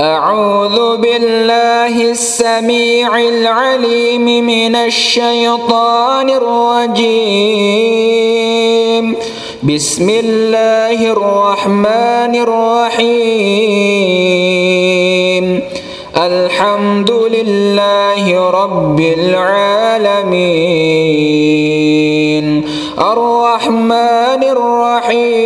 أعوذ بالله السميع العليم من الشيطان الرجيم. بسم الله الرحمن الرحيم. الحمد لله رب العالمين. الرحمن الرحيم.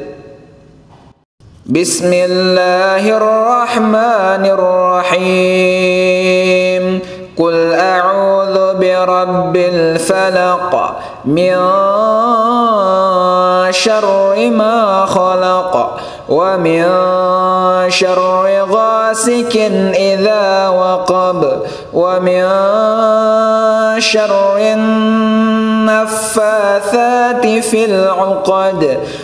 بسم الله الرحمن الرحيم قل أعوذ برب الفلق من شر ما خلق ومن شر غاسك إذا وقب ومن شر النفاثات في العقد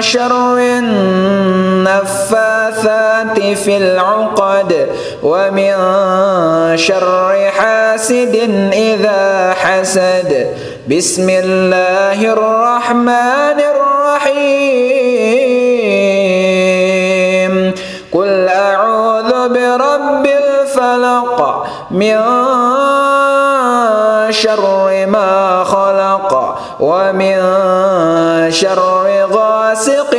شر النفاثات في العقد ومن شر حاسد إذا حسد. بسم الله الرحمن الرحيم. قل أعوذ برب الفلق من شر ما خلق ومن شر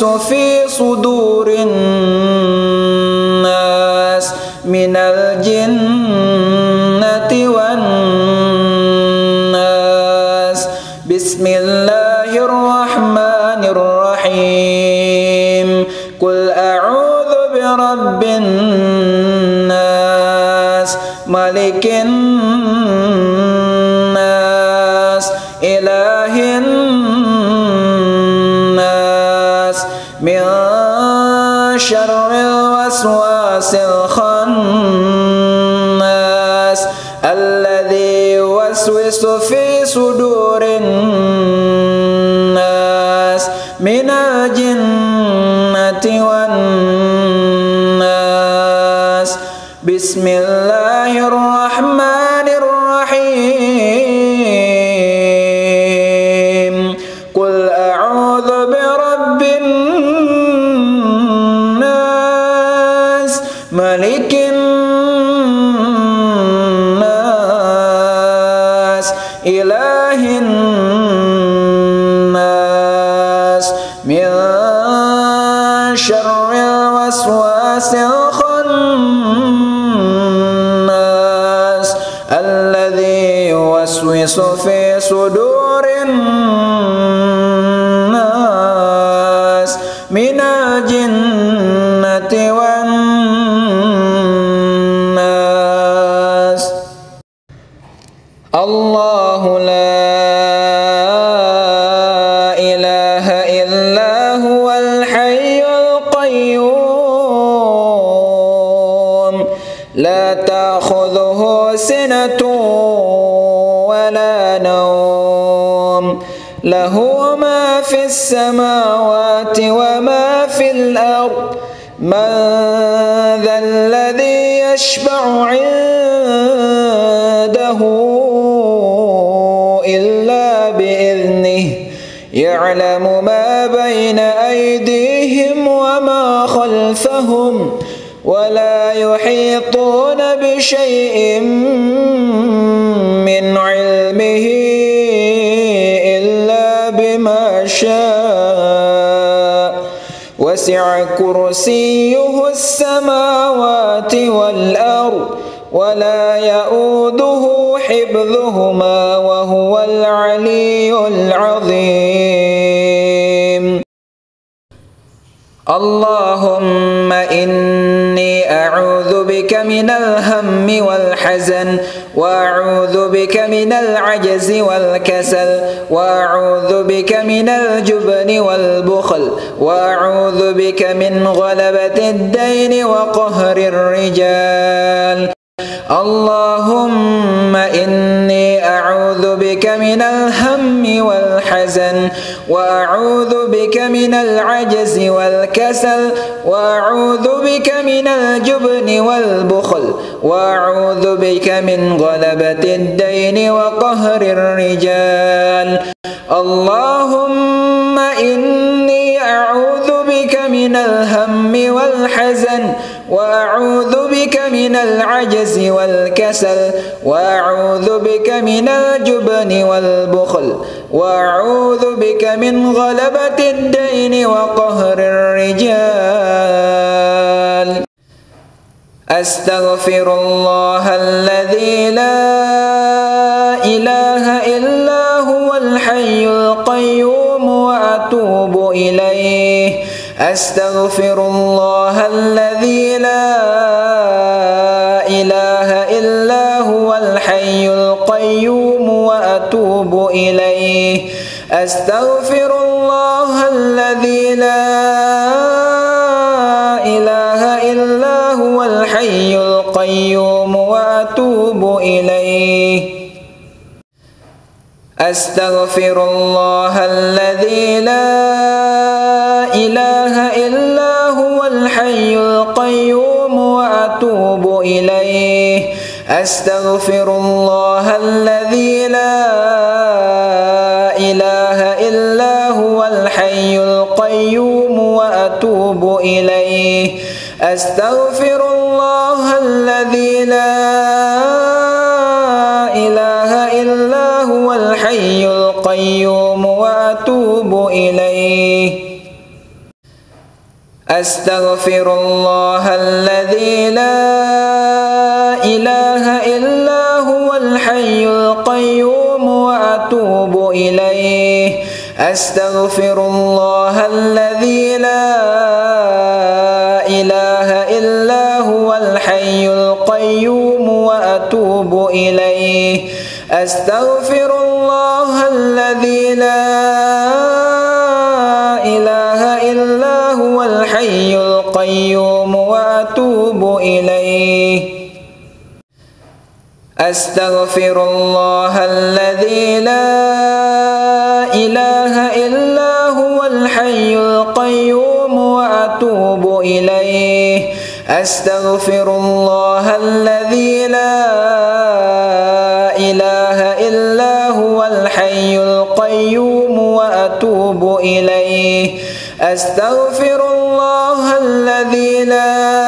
في لا تأخذه سنة ولا نوم. له ما في السماوات وما في الأرض. من ذا الذي يشفع عنده إلا بإذنه. يعلم ما بين أيديهم وما خلفهم. ولا يحيطون بشيء من علمه إلا بما شاء. وسع كرسيه السماوات والأرض ولا يؤوده حفظهما وهو العلي العظيم. اللهم إني أعوذ بك من الهم والحزن وأعوذ بك من العجز والكسل وأعوذ بك من الجبن والبخل وأعوذ بك من غلبة الدين وقهر الرجال. اللهم بك من الهم والحزن وأعوذ بك من العجز والكسل وأعوذ بك من الجبن والبخل وأعوذ بك من غلبة الدين وقهر الرجال. اللهم إني أعوذ بك من الهم والحزن وأعوذ بك من العجز والكسل وأعوذ بك من الجبن والبخل وأعوذ بك من غلبة الدين وقهر الرجال. أستغفر الله الذي لا إله إلا هو الحي القيوم وأتوب إليه. أستغفر الله الذي لا إله إلا هو الحي القيوم وأتوب إليه. أستغفر الله الذي لا إله إلا هو الحي القيوم وأتوب إليه. أستغفر الله الذي لا أستغفر الله الذي لا إله إلا هو الحي القيوم وأتوب إليه. أستغفر الله الذي لا إله إلا هو الحي القيوم وأتوب إليه. أستغفر الله الذي لا إله إليه. أستغفر الله الذي لا إله إلا هو الحي القيوم وأتوب إليه. أستغفر الله الذي لا إله إلا هو الحي القيوم أستغفر الله الذي لا إله إلا هو الحي القيوم وأتوب إليه. أستغفر الله الذي لا إله إلا هو الحي القيوم وأتوب إليه. أستغفر الله الذي لا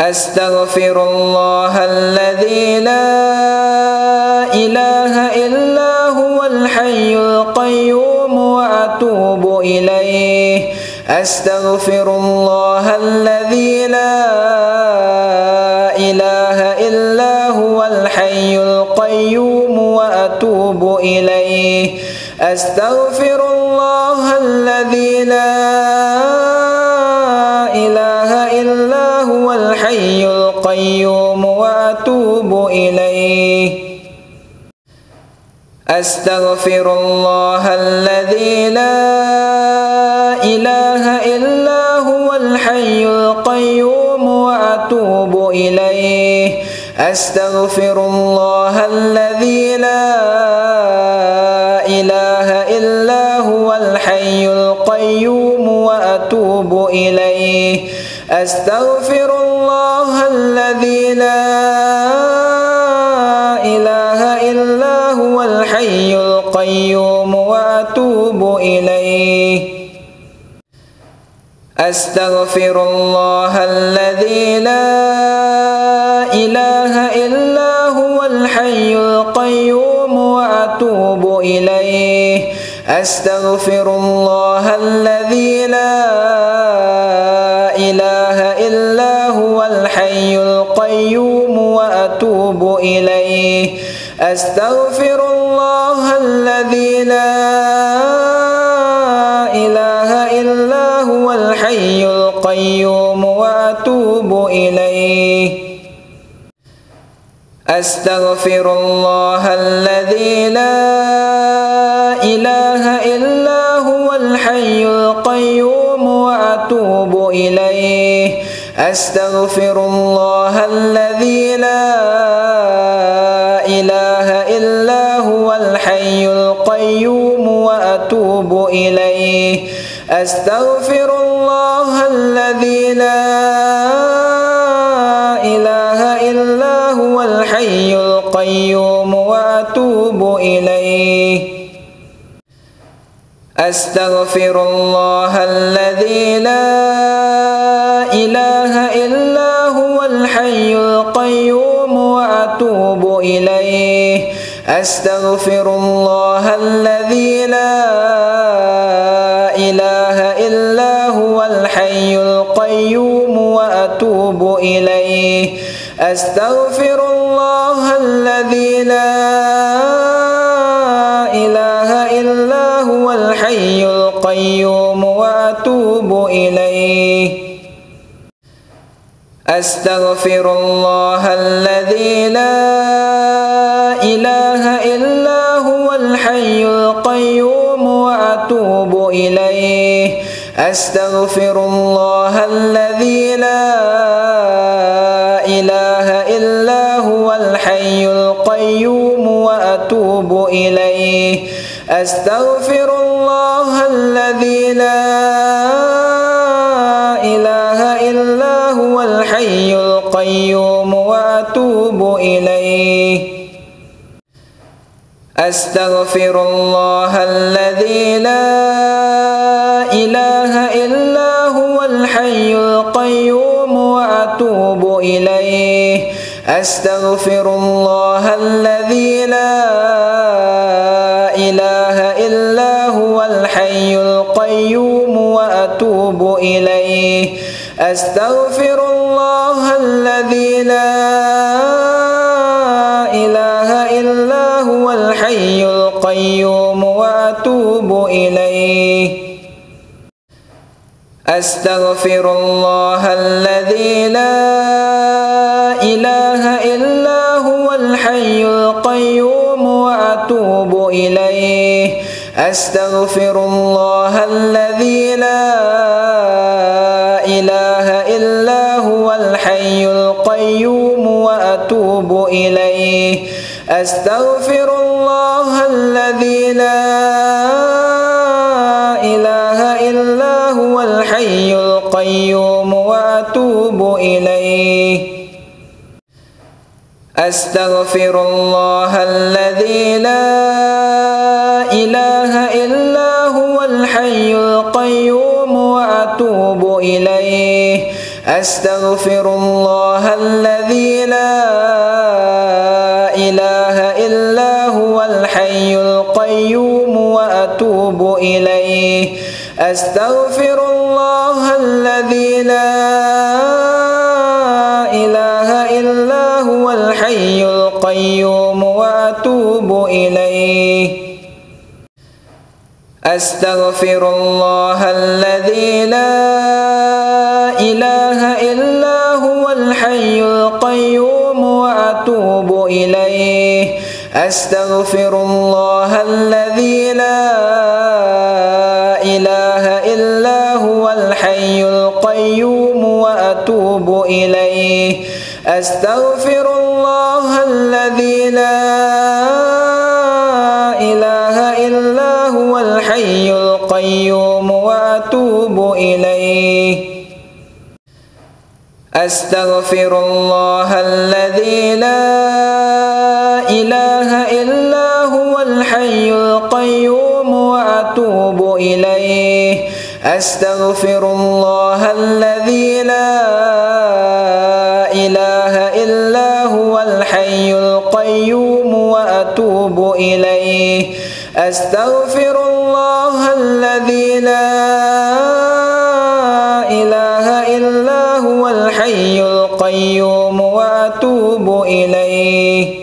أستغفر الله الذي لا إله إلا هو الحي القيوم وأتوب إليه. أستغفر الله الذي لا إله إلا هو الحي القيوم وأتوب إليه. أستغفر أستغفر الله الذي لا إله إلا هو الحي القيوم وأتوب إليه. أستغفر الله الذي لا إله إلا هو الحي القيوم وأتوب إليه. أستغفر الله الذي لا أستغفر الله الذي لا إله إلا هو الحي القيوم وأتوب إليه. أستغفر الله الذي لا إله إلا هو الحي القيوم وأتوب إليه. أستغفر الله الذي لا إليه. أستغفر الله الذي لا إله إلا هو الحي القيوم وأتوب إليه. أستغفر الله الذي لا إله إلا هو الحي القيوم وأتوب إليه. أستغفر الله الذي لا إله أستغفر الله الذي لا إله إلا هو الحي القيوم وأتوب إليه. أستغفر الله الذي لا إله إلا هو الحي القيوم وأتوب إليه. أستغفر الله الذي لا أستغفر الله الذي لا إله إلا هو الحي القيوم وأتوب إليه. أستغفر الله الذي لا إله إلا هو الحي القيوم وأتوب إليه. أستغفر القيوم وأتوب إليه. أستغفر الله الذي لا إله إلا هو الحي القيوم وأتوب إليه. أستغفر الله الذي لا إله إلا هو الحي القيوم وأتوب إليه. أستغفر أستغفر الله الذي لا إله إلا هو الحي القيوم وأتوب إليه. أستغفر الله الذي لا إله إلا هو الحي القيوم وأتوب إليه. أستغفر الله الذي لا أستغفر الله الذي لا إله إلا هو الحي القيوم وأتوب إليه. أستغفر الله الذي لا إله إلا هو الحي القيوم وأتوب إليه. أستغفر الله الذي لا إله إلا الحي القيوم وأتوب إليه. أستغفر الله الذي لا إله إلا هو الحي القيوم وأتوب إليه. أستغفر الله الذي لا إله إلا هو الحي القيوم وأتوب إليه. أستغفر الذي لا إله إلا هو الحي القيوم وأتوب إليه. أستغفر الله الذي لا إله إلا هو الحي القيوم وأتوب إليه. أستغفر الله الذي لا إله إلا هو الحي القيوم وأتوب إليه. أستغفر الله الذي لا إله إلا هو الحي القيوم وأتوب إليه.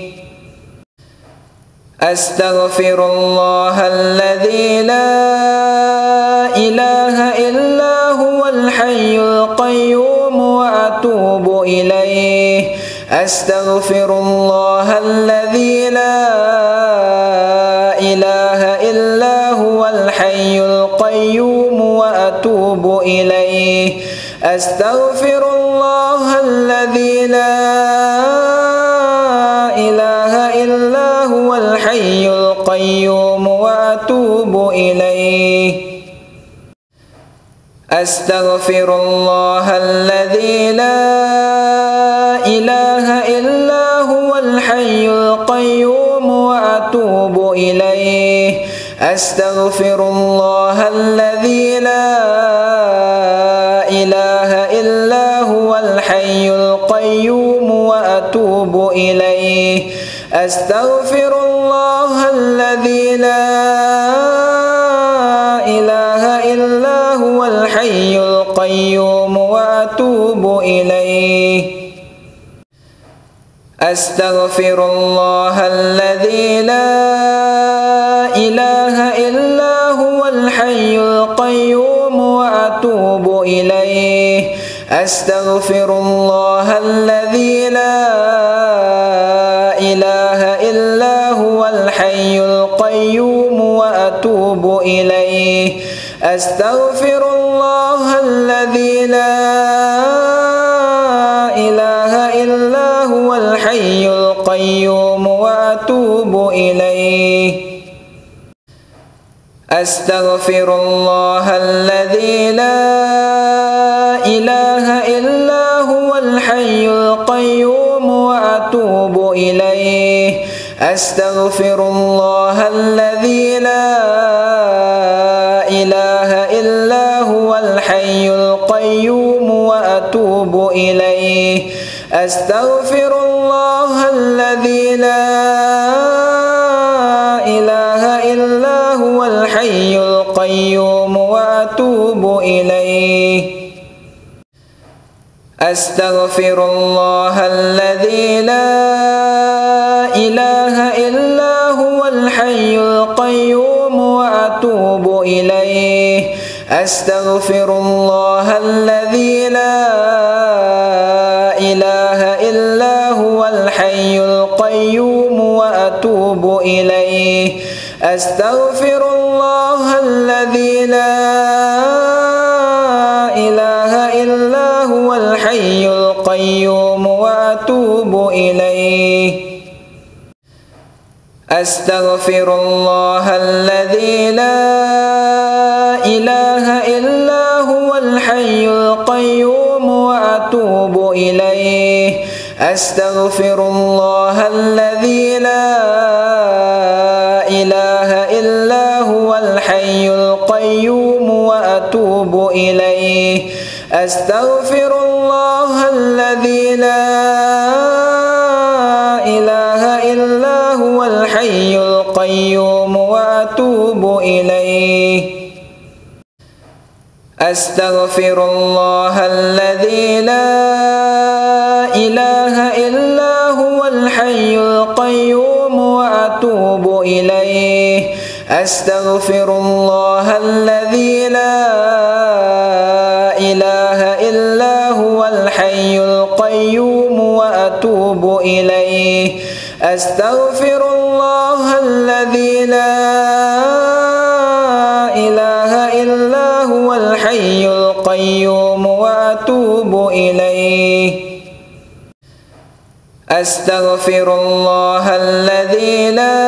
أستغفر الله الذي لا إله إلا هو الحي القيوم وأتوب إليه. أستغفر الله الذي لا إله إلا هو الحي القيوم وأتوب إليه. أستغفر الله الذي لا إله إلا هو الحي القيوم وأتوب إليه. أستغفر الله الذي لا إله إلا هو الحي القيوم وأتوب إليه. أستغفر الله الذي لا إله إلا هو الحي القيوم وأتوب إليه. أستغفر أستغفر الله الذي لا إله إلا هو الحي القيوم وأتوب إليه. أستغفر الله الذي لا إله إلا هو الحي القيوم وأتوب إليه. أستغفر أستغفر الله الذي لا إله إلا هو الحي القيوم وأتوب إليه. أستغفر الله الذي لا إله إلا هو الحي القيوم وأتوب إليه. أستغفر الله الذي لا أستغفر الله الذي لا إله إلا هو الحي القيوم وأتوب إليه. أستغفر الله الذي لا إله إلا هو الحي القيوم وأتوب إليه. أستغفر الله الذي لا أستغفر الله الذي لا إله إلا هو الحي القيوم وأتوب إليه. أستغفر الله الذي لا إله إلا هو الحي القيوم وأتوب إليه. أستغفر الله الذي لا إله أستغفر الله الذي لا إله إلا هو الحي القيوم وأتوب إليه. أستغفر الله الذي لا إله إلا هو الحي القيوم وأتوب إليه. أستغفر الله الذي لا الحي القيوم وأتوب إليه. أستغفر الله الذي لا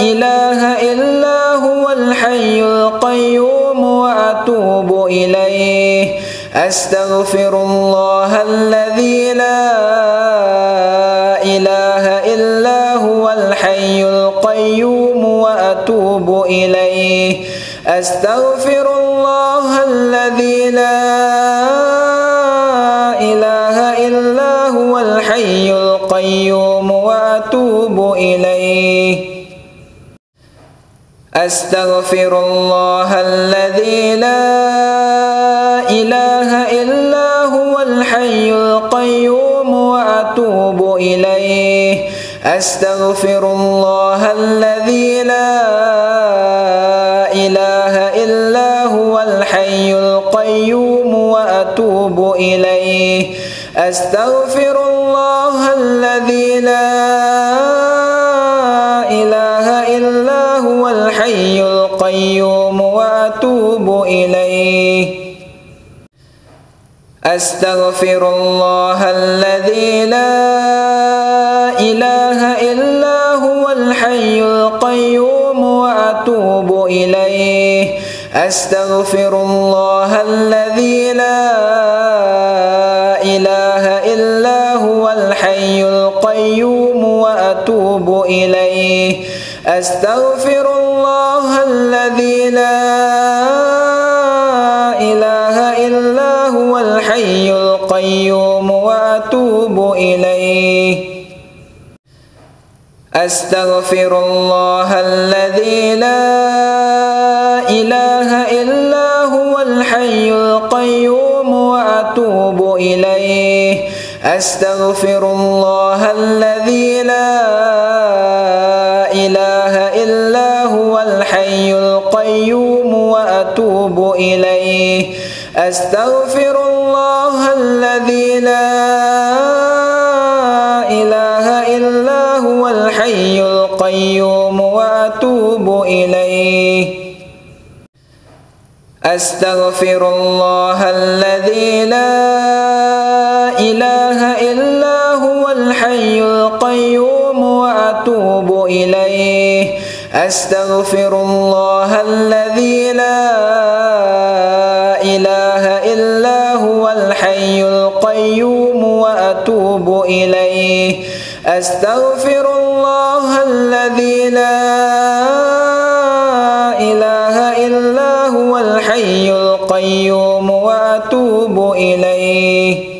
إله إلا هو الحي القيوم وأتوب إليه. أستغفر الله الذي لا إله إلا هو الحي القيوم وأتوب إليه. أستغفر أستغفر الله الذي لا إله إلا هو الحي القيوم وأتوب إليه. أستغفر الله الذي لا إله إلا هو الحي القيوم وأتوب إليه. أستغفر أستغفر الله الذي لا إله إلا هو الحي القيوم وأتوب إليه. أستغفر الله الذي لا إله إلا هو الحي القيوم وأتوب إليه. أستغفر الله الذي لا إله إلا هو الحي القيوم وأتوب إليه. أستغفر الله الذي لا إله إلا هو الحي القيوم وأتوب إليه. أستغفر الله الذي لا إله إلا هو الحي القيوم وأتوب إليه. أستغفر الله الذي لا إله إلا هو الحي القيوم وأتوب إليه. أستغفر الله الذي لا إله إلا هو الحي القيوم وأتوب إليه. أستغفر الله الذي لا إله إليه. أستغفر الله الذي لا إله إلا هو الحي القيوم وأتوب إليه.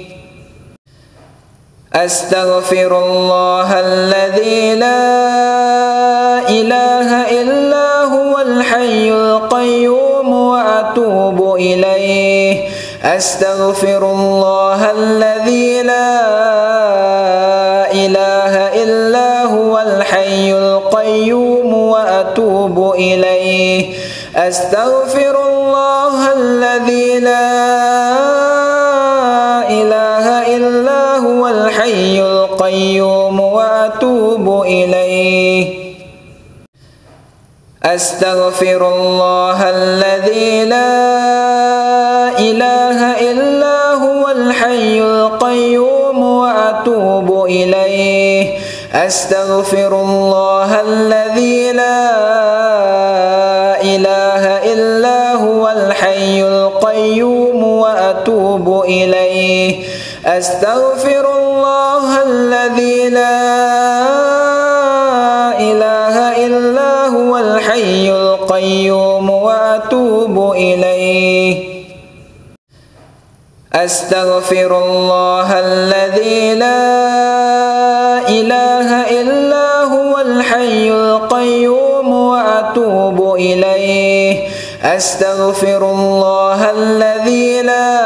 أستغفر الله الذي لا إله إلا هو الحي القيوم وأتوب إليه. أستغفر الله الذي لا الحي القيوم وأتوب إليه. أستغفر الله الذي لا إله إلا هو الحي القيوم وأتوب إليه. أستغفر الله الذي لا إله إلا أستغفر الله الذي لا إله إلا هو الحي القيوم وأتوب إليه. أستغفر الله الذي لا إله إلا هو الحي القيوم وأتوب إليه. أستغفر الله الذي لا أستغفر الله الذي لا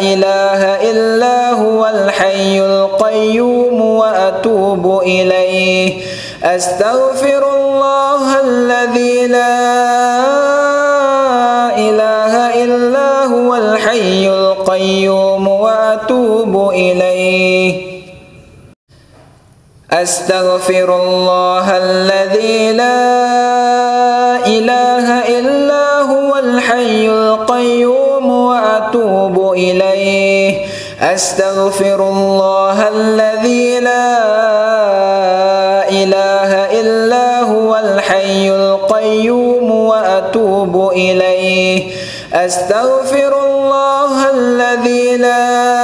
إله إلا هو الحي القيوم وأتوب إليه. أستغفر الله الذي لا إله إلا هو الحي القيوم وأتوب إليه. أستغفر الله الذي لا إله إليه. أستغفر الله الذي لا إله إلا هو الحي القيوم وأتوب إليه. أستغفر الله الذي لا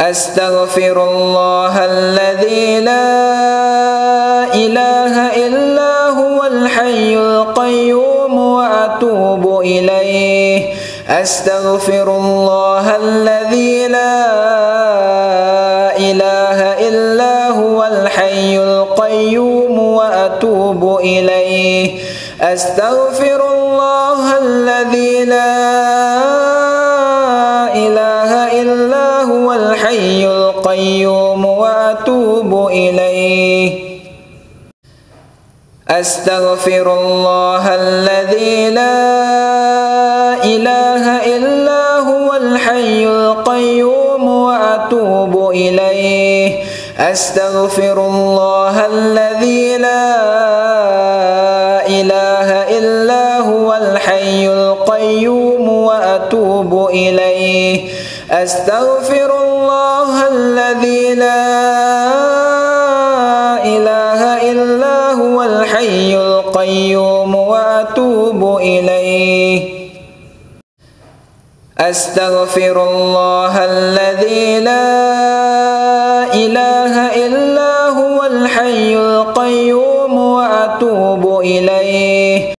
أستغفر الله الذي لا إله إلا هو الحي القيوم وأتوب إليه. أستغفر الله الذي لا إله إلا هو الحي القيوم وأتوب إليه. أستغفر الله الذي لا إله القيوم وأتوب إليه. أستغفر الله الذي لا إله إلا هو الحي القيوم وأتوب إليه. أستغفر الله الذي لا إله إلا هو الحي القيوم وأتوب إليه. أستغفر أستغفر الله الذي لا إله إلا هو الحي القيوم.